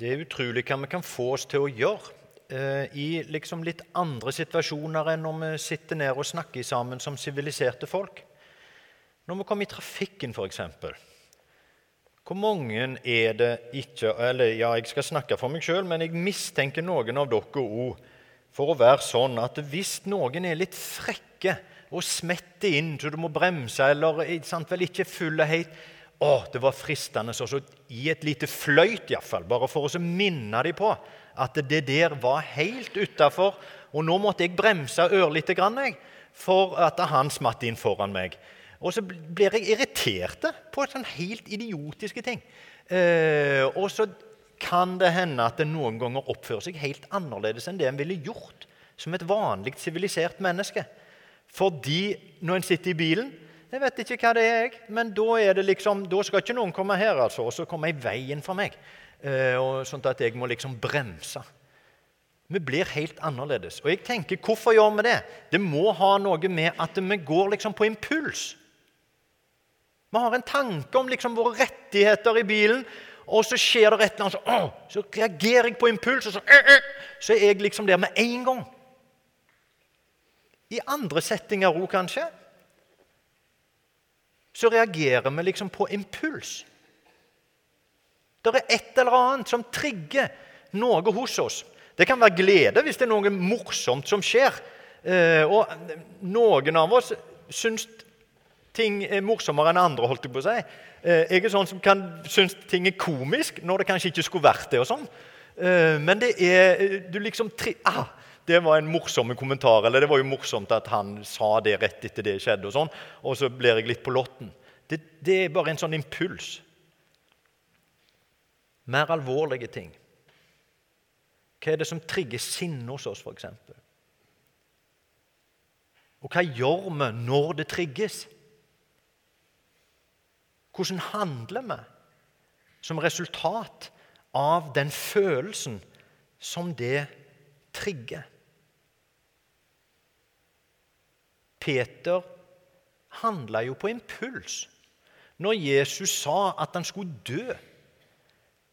Det er utrolig hva vi kan få oss til å gjøre eh, i liksom litt andre situasjoner enn når vi sitter ned og snakker sammen som siviliserte folk. Når vi kommer i trafikken, f.eks. Hvor mange er det ikke Eller ja, jeg skal snakke for meg sjøl, men jeg mistenker noen av dere òg for å være sånn at hvis noen er litt frekke og smetter inn så du må bremse, eller sant, vel ikke fulle helt å, det var fristende å gi et lite fløyt, iallfall, bare for å minne dem på at det der var helt utafor. Og nå måtte jeg bremse ørlite grann jeg, for at han smatt inn foran meg. Og så blir jeg irritert på sånne helt idiotiske ting. Eh, og så kan det hende at det noen ganger oppfører seg helt annerledes enn det en ville gjort som et vanlig sivilisert menneske. Fordi når en sitter i bilen Jeg vet ikke hva det er, jeg, men da, er det liksom, da skal ikke noen komme her altså, og så komme i veien for meg. Og sånn at jeg må liksom bremse. Vi blir helt annerledes. Og jeg tenker, Hvorfor gjør vi det? Det må ha noe med at vi går liksom på impuls. Vi har en tanke om liksom våre rettigheter i bilen, og så skjer det et eller annet, så, å, så reagerer jeg på impuls, og så, øh, øh, så er jeg liksom der med en gang. I andre settinger òg, kanskje, så reagerer vi liksom på impuls. Det er et eller annet som trigger noe hos oss. Det kan være glede hvis det er noe morsomt som skjer. Eh, og noen av oss syns ting er morsommere enn andre. holdt Jeg på å si. Eh, jeg er sånn som kan synes ting er komisk når det kanskje ikke skulle vært det. og sånn. Eh, men det er du liksom ah, Det var en morsom kommentar. Eller det var jo morsomt at han sa det rett etter det skjedde. Og sånn, og så blir jeg litt på lotten. Det, det er bare en sånn impuls. Mer alvorlige ting. Hva er det som trigger sinne hos oss, f.eks.? Og hva gjør vi når det trigges? Hvordan handler vi som resultat av den følelsen som det trigger? Peter handla jo på impuls. Når Jesus sa at han skulle dø,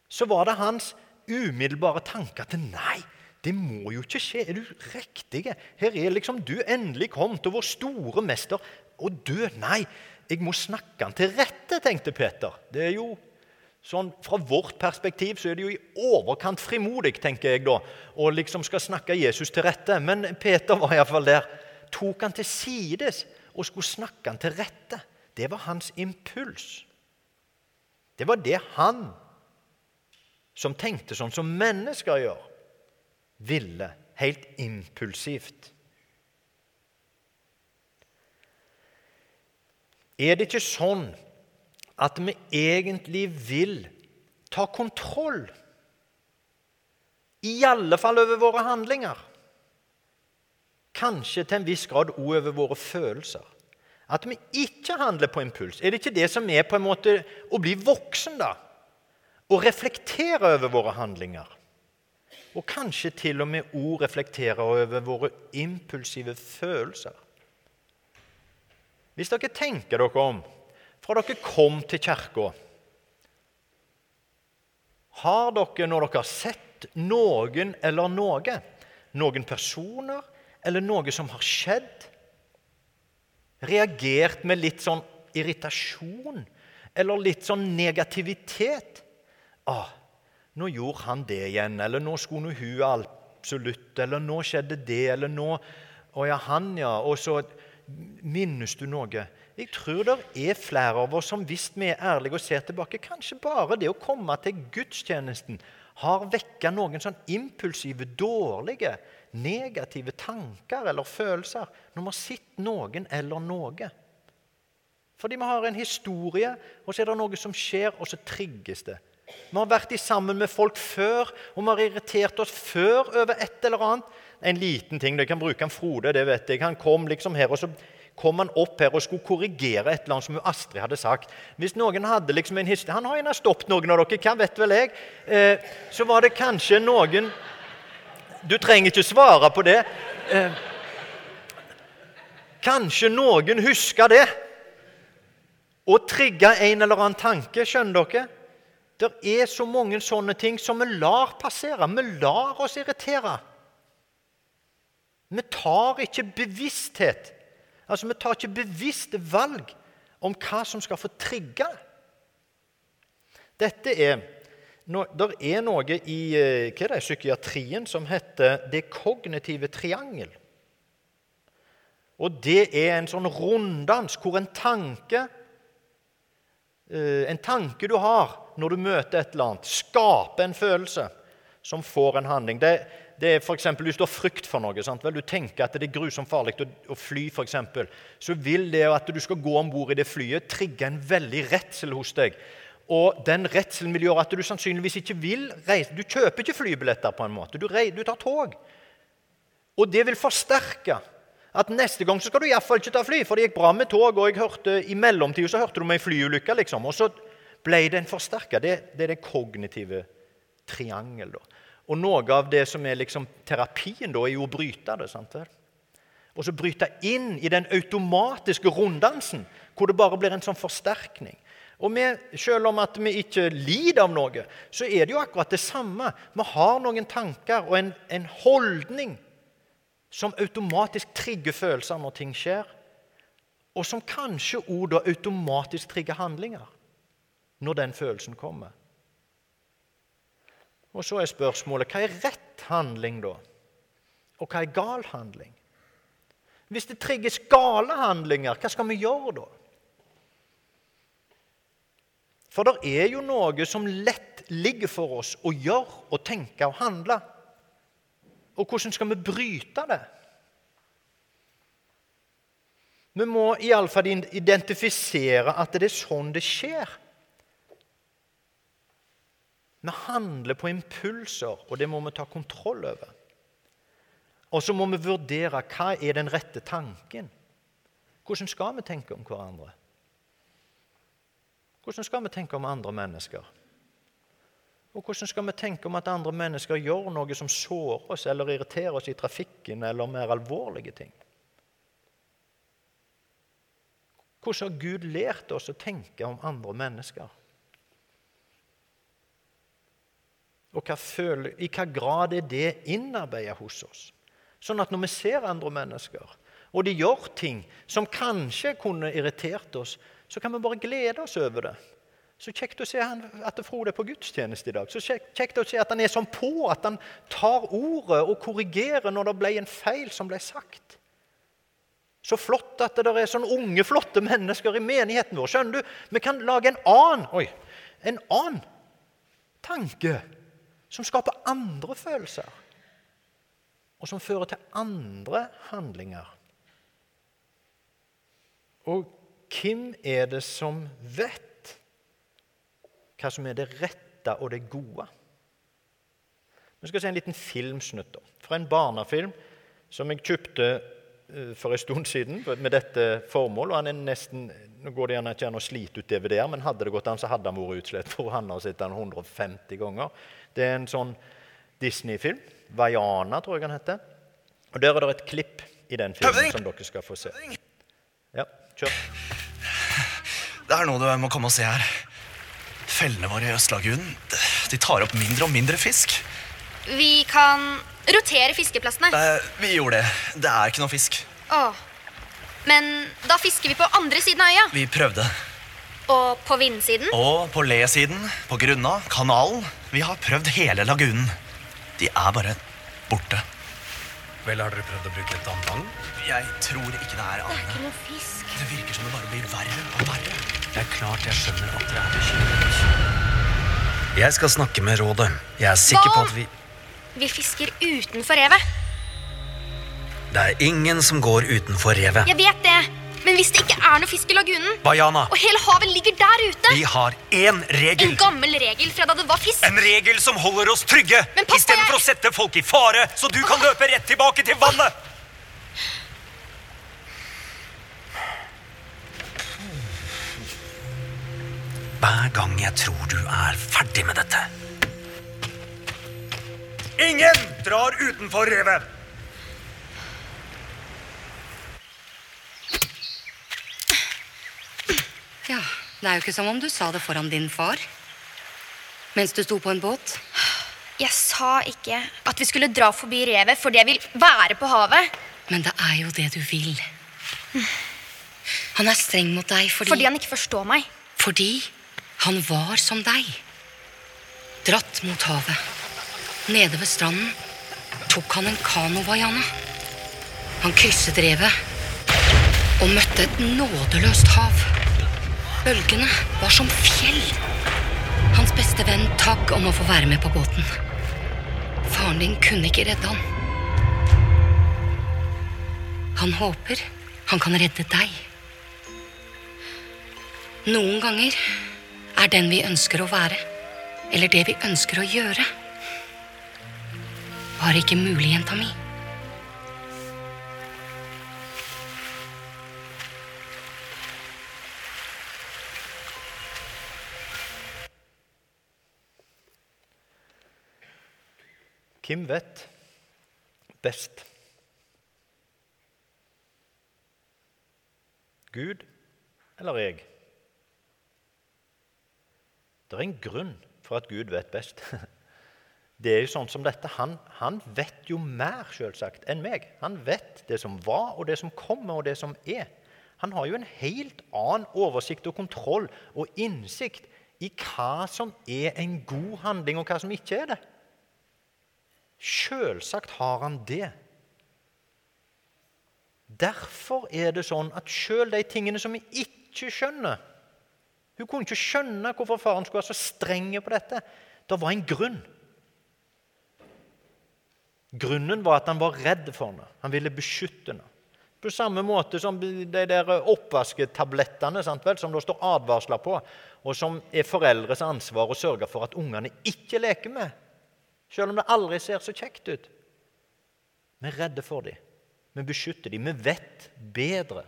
så var det hans umiddelbare tanke at nei, det må jo ikke skje. Er du riktig? Her er liksom du endelig kommet, og vår store mester. Å dø? Nei, jeg må snakke han til rette, tenkte Peter. Det er jo sånn, Fra vårt perspektiv så er det jo i overkant frimodig, tenker jeg da, og liksom skal snakke Jesus til rette. Men Peter var iallfall der. Tok han til sides og skulle snakke han til rette. Det var hans impuls. Det var det han, som tenkte sånn som mennesker gjør, ville. Helt impulsivt. Er det ikke sånn at vi egentlig vil ta kontroll? I alle fall over våre handlinger. Kanskje til en viss grad òg over våre følelser. At vi ikke handler på impuls. Er det ikke det som er på en måte å bli voksen, da? Å reflektere over våre handlinger. Og kanskje til og med òg reflektere over våre impulsive følelser. Hvis dere tenker dere om fra dere kom til kirka Har dere, når dere har sett noen eller noe, noen personer eller noe som har skjedd, reagert med litt sånn irritasjon eller litt sånn negativitet? Ah, 'Nå gjorde han det igjen.' Eller 'nå skulle hun absolutt.' Eller 'nå skjedde det.' Eller 'nå Å ja, han, ja.' Og så Minnes du noe? Jeg tror det er flere av oss som hvis vi er ærlige og ser tilbake, kanskje bare det å komme til gudstjenesten har vekket noen sånn impulsive, dårlige, negative tanker eller følelser når vi har sett noen eller noe. Fordi vi har en historie, og så er det noe som skjer, og så trigges det. Vi har vært sammen med folk før, og vi har irritert oss før over et eller annet. En liten ting, Jeg kan bruke en Frode, det vet jeg. Han kom liksom her, og så kom han opp her og skulle korrigere et eller annet som Astrid hadde sagt. Hvis noen hadde liksom en historie Han har gjerne stoppet noen av dere, hva vet vel jeg? Eh, så var det kanskje noen Du trenger ikke svare på det. Eh, kanskje noen husker det og trigger en eller annen tanke. Skjønner dere? Det er så mange sånne ting som vi lar passere. Vi lar oss irritere. Vi tar ikke bevissthet. Altså, Vi tar ikke bevisste valg om hva som skal få trigge. Dette er, Det er noe i eh, er det, psykiatrien som heter det kognitive triangel. Og det er en sånn runddans hvor en tanke Eh, en tanke du har når du møter et eller annet, skaper en følelse som får en handling. Det, det er for eksempel, Hvis du har frykt for noe, sant? Vel, du tenker at det er grusomt farlig å, å fly, eksempel, så vil det at du skal gå om bord i det flyet, trigge en veldig redsel hos deg. Og den redselen vil gjøre at du sannsynligvis ikke vil reise. Du kjøper ikke flybilletter på en måte. Du, du tar tog. Og det vil forsterke at neste gang så skal du iallfall ikke ta fly, for det gikk bra med tog. Og jeg hørte, i mellomtida så hørte du om ei flyulykke, liksom. Og så ble den forsterka. Det, det, er det kognitive triangel. da. Og noe av det som er liksom terapien, da, er jo å bryte det. sant vel? Og så bryte inn i den automatiske runddansen, hvor det bare blir en sånn forsterkning. Og vi, Selv om at vi ikke lider av noe, så er det jo akkurat det samme. Vi har noen tanker og en, en holdning som automatisk trigger følelser når ting skjer, og som kanskje òg automatisk trigger handlinger når den følelsen kommer. Og Så er spørsmålet hva er rett handling, da? Og hva er gal handling? Hvis det trigges gale handlinger, hva skal vi gjøre da? For det er jo noe som lett ligger for oss å gjøre og tenke og handle. Og hvordan skal vi bryte det? Vi må iallfall identifisere at det er sånn det skjer. Vi handler på impulser, og det må vi ta kontroll over. Og så må vi vurdere hva er den rette tanken. Hvordan skal vi tenke om hverandre? Hvordan skal vi tenke om andre mennesker? Og hvordan skal vi tenke om at andre mennesker gjør noe som sårer oss eller irriterer oss i trafikken, eller mer alvorlige ting? Hvordan har Gud lært oss å tenke om andre mennesker? Og i hva grad er det innarbeidet hos oss? Sånn at når vi ser andre mennesker, og de gjør ting som kanskje kunne irritert oss, så kan vi bare glede oss over det. Så kjekt å se at Frode er på gudstjeneste i dag. Så kjekt å se at han er sånn på, at han tar ordet og korrigerer når det ble en feil som ble sagt. Så flott at det er sånne unge, flotte mennesker i menigheten vår. Skjønner du? Vi kan lage en annen, oi, en annen tanke som skaper andre følelser, og som fører til andre handlinger. Og hvem er det som vet hva som er det rette og det gode. Vi skal se en liten filmsnutt fra en barnefilm som jeg kjøpte eh, for en stund siden med dette formål. og han er nesten, Nå går det gjerne ikke an å slite ut DVD-er, men hadde det gått an, så hadde han vært utslett, for han har sett den 150 ganger. Det er en sånn Disney-film. Vaiana, tror jeg han heter. Og Der er det et klipp i den filmen som dere skal få se. Ja, kjør. Det er noe du må komme og se her. Fellene våre i Østlagunen de tar opp mindre og mindre fisk. Vi kan rotere fiskeplassene. Eh, vi gjorde det. Det er ikke noe fisk. Åh. Men da fisker vi på andre siden av øya. Vi prøvde. Og på vindsiden? Og på le-siden. På grunna. Kanalen. Vi har prøvd hele lagunen. De er bare borte. Vel, Har dere prøvd å bruke et ampang? Jeg tror ikke det er Det er ikke noe fisk. Det virker som det bare blir verre og verre. Det er klart jeg skjønner at dere er bekymret. Jeg skal snakke med rådet. Jeg er sikker på at vi Vi fisker utenfor revet. Det er ingen som går utenfor revet. Jeg vet det. Men hvis det ikke er noe fisk i lagunen, Bajana, og hele havet ligger der ute vi har én regel. En gammel regel fra da det var fisk. En regel som holder oss trygge, istedenfor jeg- å sette folk i fare, så du kan løpe rett tilbake til vannet. Hver gang jeg tror du er ferdig med dette. Ingen drar utenfor revet! Ja, det er jo ikke som om du sa det foran din far. Mens du sto på en båt? Jeg sa ikke at vi skulle dra forbi revet fordi jeg vil være på havet. Men det er jo det du vil. Han er streng mot deg fordi Fordi han ikke forstår meg. Fordi han var som deg. Dratt mot havet. Nede ved stranden tok han en kanovaiana. Han krysset revet og møtte et nådeløst hav. Bølgene var som fjell. Hans beste venn takk om å få være med på båten. Faren din kunne ikke redde han. Han håper han kan redde deg. Noen ganger er den vi ønsker å være, eller det vi ønsker å gjøre, bare ikke mulig, jenta mi. Hvem vet best? Gud eller jeg? Det er en grunn for at Gud vet best. Det er jo sånn som dette. Han, han vet jo mer selvsagt, enn meg. Han vet det som var, og det som kommer, og det som er. Han har jo en helt annen oversikt og kontroll og innsikt i hva som er en god handling, og hva som ikke er det. Selvsagt har han det. Derfor er det sånn at sjøl de tingene som vi ikke skjønner Hun kunne ikke skjønne hvorfor faren skulle være så streng på dette. Det var en grunn. Grunnen var at han var redd for henne. Han ville beskytte henne. På samme måte som de der oppvasketablettene vel, som det står advarsler på, og som er foreldres ansvar å sørge for at ungene ikke leker med, selv om det aldri ser så kjekt ut. Vi er redde for dem. Vi beskytter dem. Vi vet bedre.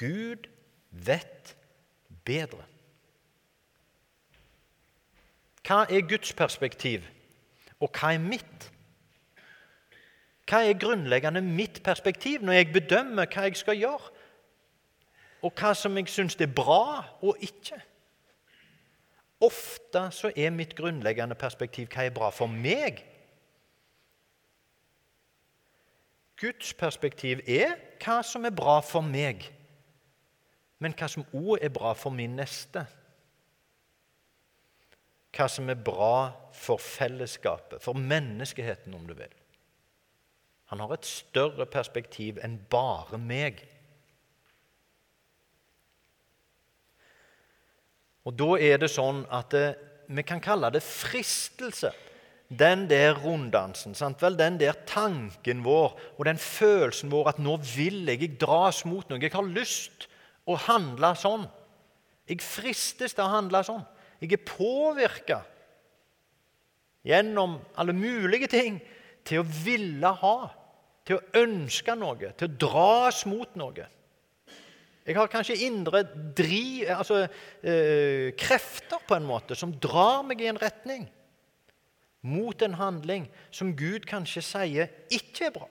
Gud vet bedre. Hva er Guds perspektiv, og hva er mitt? Hva er grunnleggende mitt perspektiv når jeg bedømmer hva jeg skal gjøre, og hva som jeg syns er bra og ikke? Ofte så er mitt grunnleggende perspektiv hva er bra for meg. Guds perspektiv er hva som er bra for meg, men hva som òg er bra for min neste. Hva som er bra for fellesskapet, for menneskeheten, om du vil. Han har et større perspektiv enn bare meg. Og Da er det sånn at det, vi kan kalle det fristelse. Den der runddansen, sant vel? den der tanken vår og den følelsen vår at nå vil jeg, jeg dras mot noe. Jeg har lyst å handle sånn. Jeg fristes til å handle sånn. Jeg er påvirka gjennom alle mulige ting til å ville ha, til å ønske noe, til å dras mot noe. Jeg har kanskje indre dri, altså, eh, krefter på en måte som drar meg i en retning mot en handling som Gud kanskje sier ikke er bra.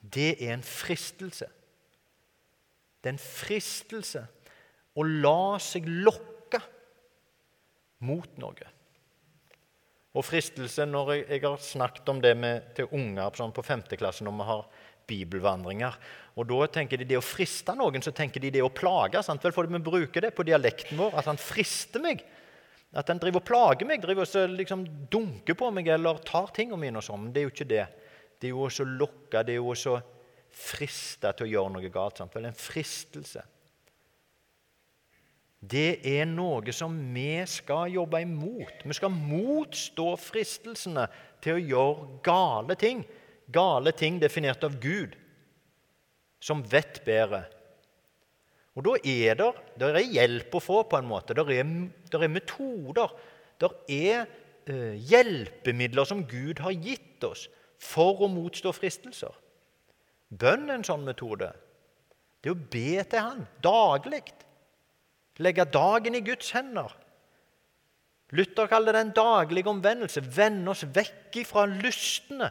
Det er en fristelse. Det er en fristelse å la seg lokke mot noe. Og fristelse når jeg, jeg har snakket om det med, til unger sånn på 5. klasse når vi har bibelvandringer. Og da tenker de det å friste noen, så tenker de det å plage. Sant? Vel, for vi bruker det på dialekten vår, at han frister meg. At han driver og plager meg, driver og liksom dunker på meg eller tar tingene mine. og sånn. Men det er jo ikke det. Det er jo å lokke, det er jo også friste til å gjøre noe galt. Sant? Vel, en fristelse. Det er noe som vi skal jobbe imot. Vi skal motstå fristelsene til å gjøre gale ting. Gale ting definert av Gud, som vet bedre. Og Da er det, der er hjelp å få, på en måte. Der er, der er metoder. Der er eh, hjelpemidler som Gud har gitt oss for å motstå fristelser. Bønn er en sånn metode. Det er å be til Han daglig. Legge dagen i Guds hender. Luther kaller det en daglig omvendelse. Vende oss vekk fra lystene,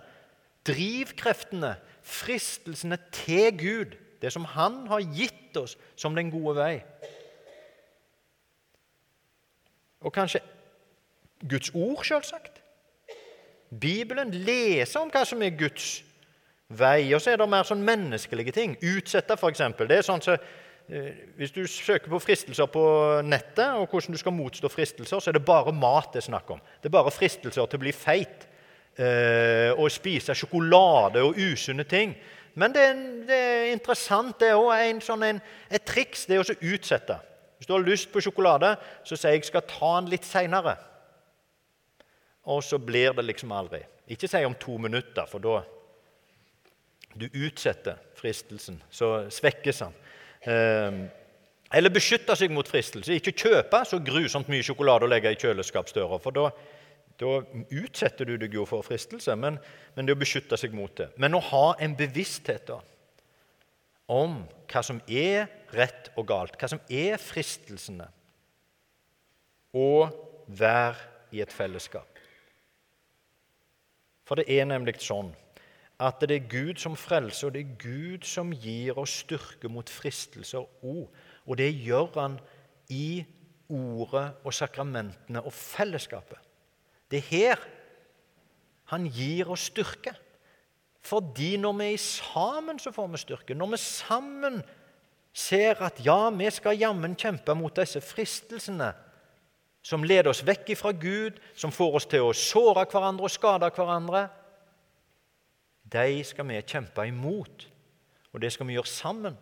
drivkreftene, fristelsene til Gud. Det som Han har gitt oss som den gode vei. Og kanskje Guds ord, selvsagt. Bibelen leser om hva som er Guds vei. Og så er det mer sånn menneskelige ting. Utsette, f.eks. Det er sånn så, eh, Hvis du søker på fristelser på nettet, og hvordan du skal motstå fristelser, så er det bare mat det er snakk om. Det er bare fristelser til å bli feit eh, og spise sjokolade og usunne ting. Men det, det er interessant. Det er òg sånn et triks det er å utsette. Hvis du har lyst på sjokolade, så sier jeg skal ta den litt seinere. Og så blir det liksom aldri. Ikke si om to minutter, for da du utsetter fristelsen, så svekkes han. Eh, eller beskytte seg mot fristelse. Ikke kjøpe så grusomt mye sjokolade og legge i kjøleskapsdøra, for da, da utsetter du deg jo for fristelse, men, men, det å beskytte seg mot det. Men å ha en bevissthet da, om hva som er rett og galt, hva som er fristelsene, og være i et fellesskap. For det er nemlig sånn at det er Gud som frelser, og det er Gud som gir oss styrke mot fristelser òg. Og det gjør han i ordet og sakramentene og fellesskapet. Det er her han gir oss styrke. Fordi når vi er sammen, så får vi styrke. Når vi sammen ser at ja, vi skal jammen kjempe mot disse fristelsene som leder oss vekk fra Gud, som får oss til å såre hverandre og skade hverandre, de skal vi kjempe imot. Og det skal vi gjøre sammen.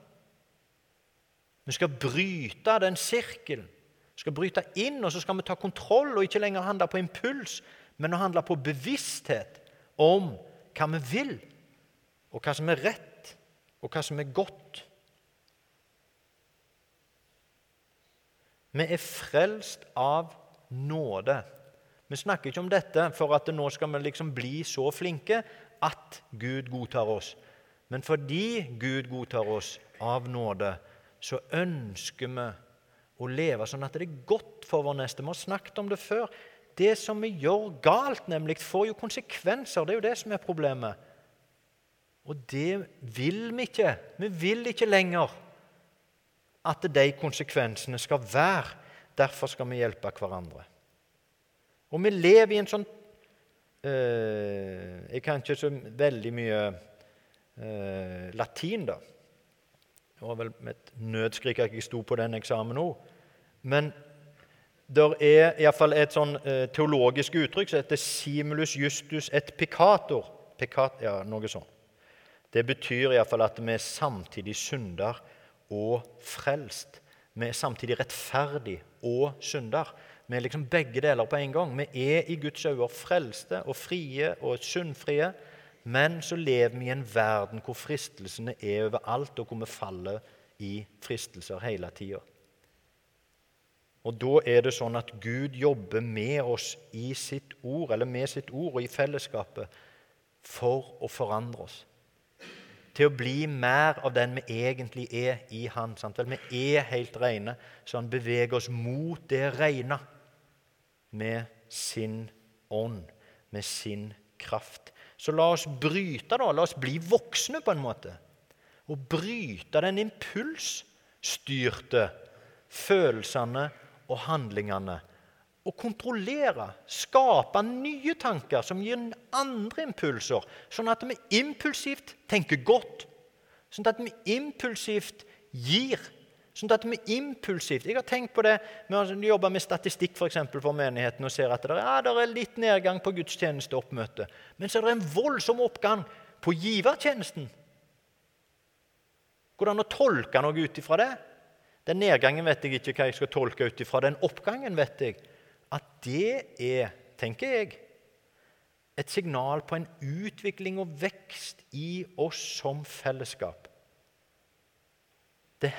Vi skal bryte den sirkelen. Vi skal bryte inn, og så skal vi ta kontroll og ikke lenger handle på impuls, men å handle på bevissthet om hva vi vil, og hva som er rett, og hva som er godt. Vi er frelst av nåde. Vi snakker ikke om dette for at nå skal vi liksom bli så flinke Gud godtar oss. Men fordi Gud godtar oss av nåde, så ønsker vi å leve sånn at det er godt for vår neste. Vi har snakket om det før. Det som vi gjør galt, nemlig, får jo konsekvenser. Det er jo det som er problemet. Og det vil vi ikke. Vi vil ikke lenger at de konsekvensene skal være. Derfor skal vi hjelpe hverandre. Og vi lever i en sånn Jeg kan ikke så veldig mye eh, latin, da. Det var vel med et nødskrik at jeg sto på den eksamen òg. Men det er iallfall et sånn eh, teologisk uttrykk som heter 'simulus justus et picator'. Piccat, ja, noe sånt. Det betyr iallfall at vi er samtidig synder og frelst. Vi er samtidig rettferdig og synder. Vi er liksom begge deler på en gang. Vi er i Guds øyne frelste og frie og syndfrie. Men så lever vi i en verden hvor fristelsene er overalt, og hvor vi faller i fristelser hele tida. Og da er det sånn at Gud jobber med oss i sitt ord, eller med sitt ord og i fellesskapet for å forandre oss til å bli mer av den vi egentlig er i Han. Sant vel? Vi er helt rene, så Han beveger oss mot det rene med sin ånd, med sin kraft. Så la oss bryte, da. La oss bli voksne, på en måte. Og bryte den impulsstyrte følelsene og handlingene. Og kontrollere, skape nye tanker som gir andre impulser, sånn at vi impulsivt tenker godt. Sånn at vi impulsivt gir. Sånn at vi impulsivt Jeg har tenkt på det Vi jobber med statistikk for, eksempel, for menigheten og ser at det er, ja, det er litt nedgang på gudstjenesteoppmøte. Men så er det en voldsom oppgang på givertjenesten. Går det an å tolke noe ut ifra det? Den nedgangen vet jeg ikke hva jeg skal tolke ut ifra. Den oppgangen vet jeg at det er, tenker jeg, et signal på en utvikling og vekst i oss som fellesskap. Det,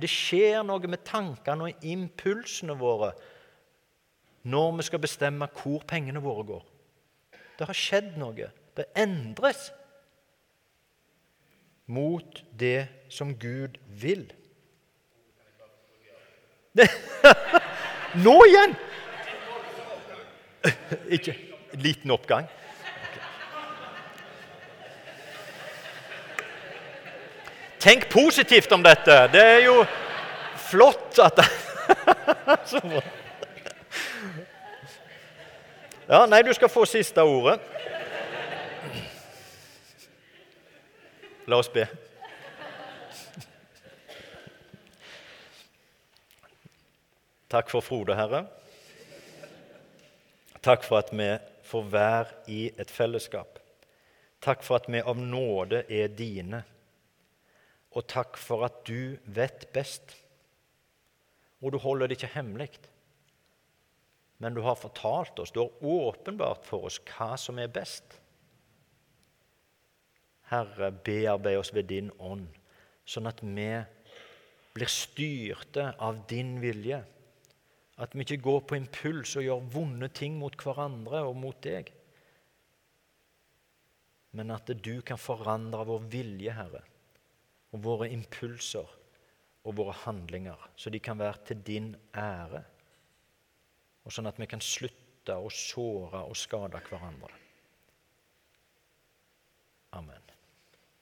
det skjer noe med tankene og impulsene våre når vi skal bestemme hvor pengene våre går. Det har skjedd noe. Det endres mot det som Gud vil. Nå igjen! Ikke liten oppgang. Tenk positivt om dette. Det er jo flott at Ja, nei, du skal få siste ordet. La oss be. Takk for Frode, Herre. Takk for at vi får være i et fellesskap. Takk for at vi av nåde er dine. Og takk for at du vet best. Og du holder det ikke hemmelig. Men du har fortalt oss, du har åpenbart for oss hva som er best. Herre, bearbeid oss ved din ånd, sånn at vi blir styrte av din vilje. At vi ikke går på impuls og gjør vonde ting mot hverandre og mot deg. Men at du kan forandre vår vilje, Herre, og våre impulser og våre handlinger, så de kan være til din ære. Og sånn at vi kan slutte å såre og skade hverandre. Amen.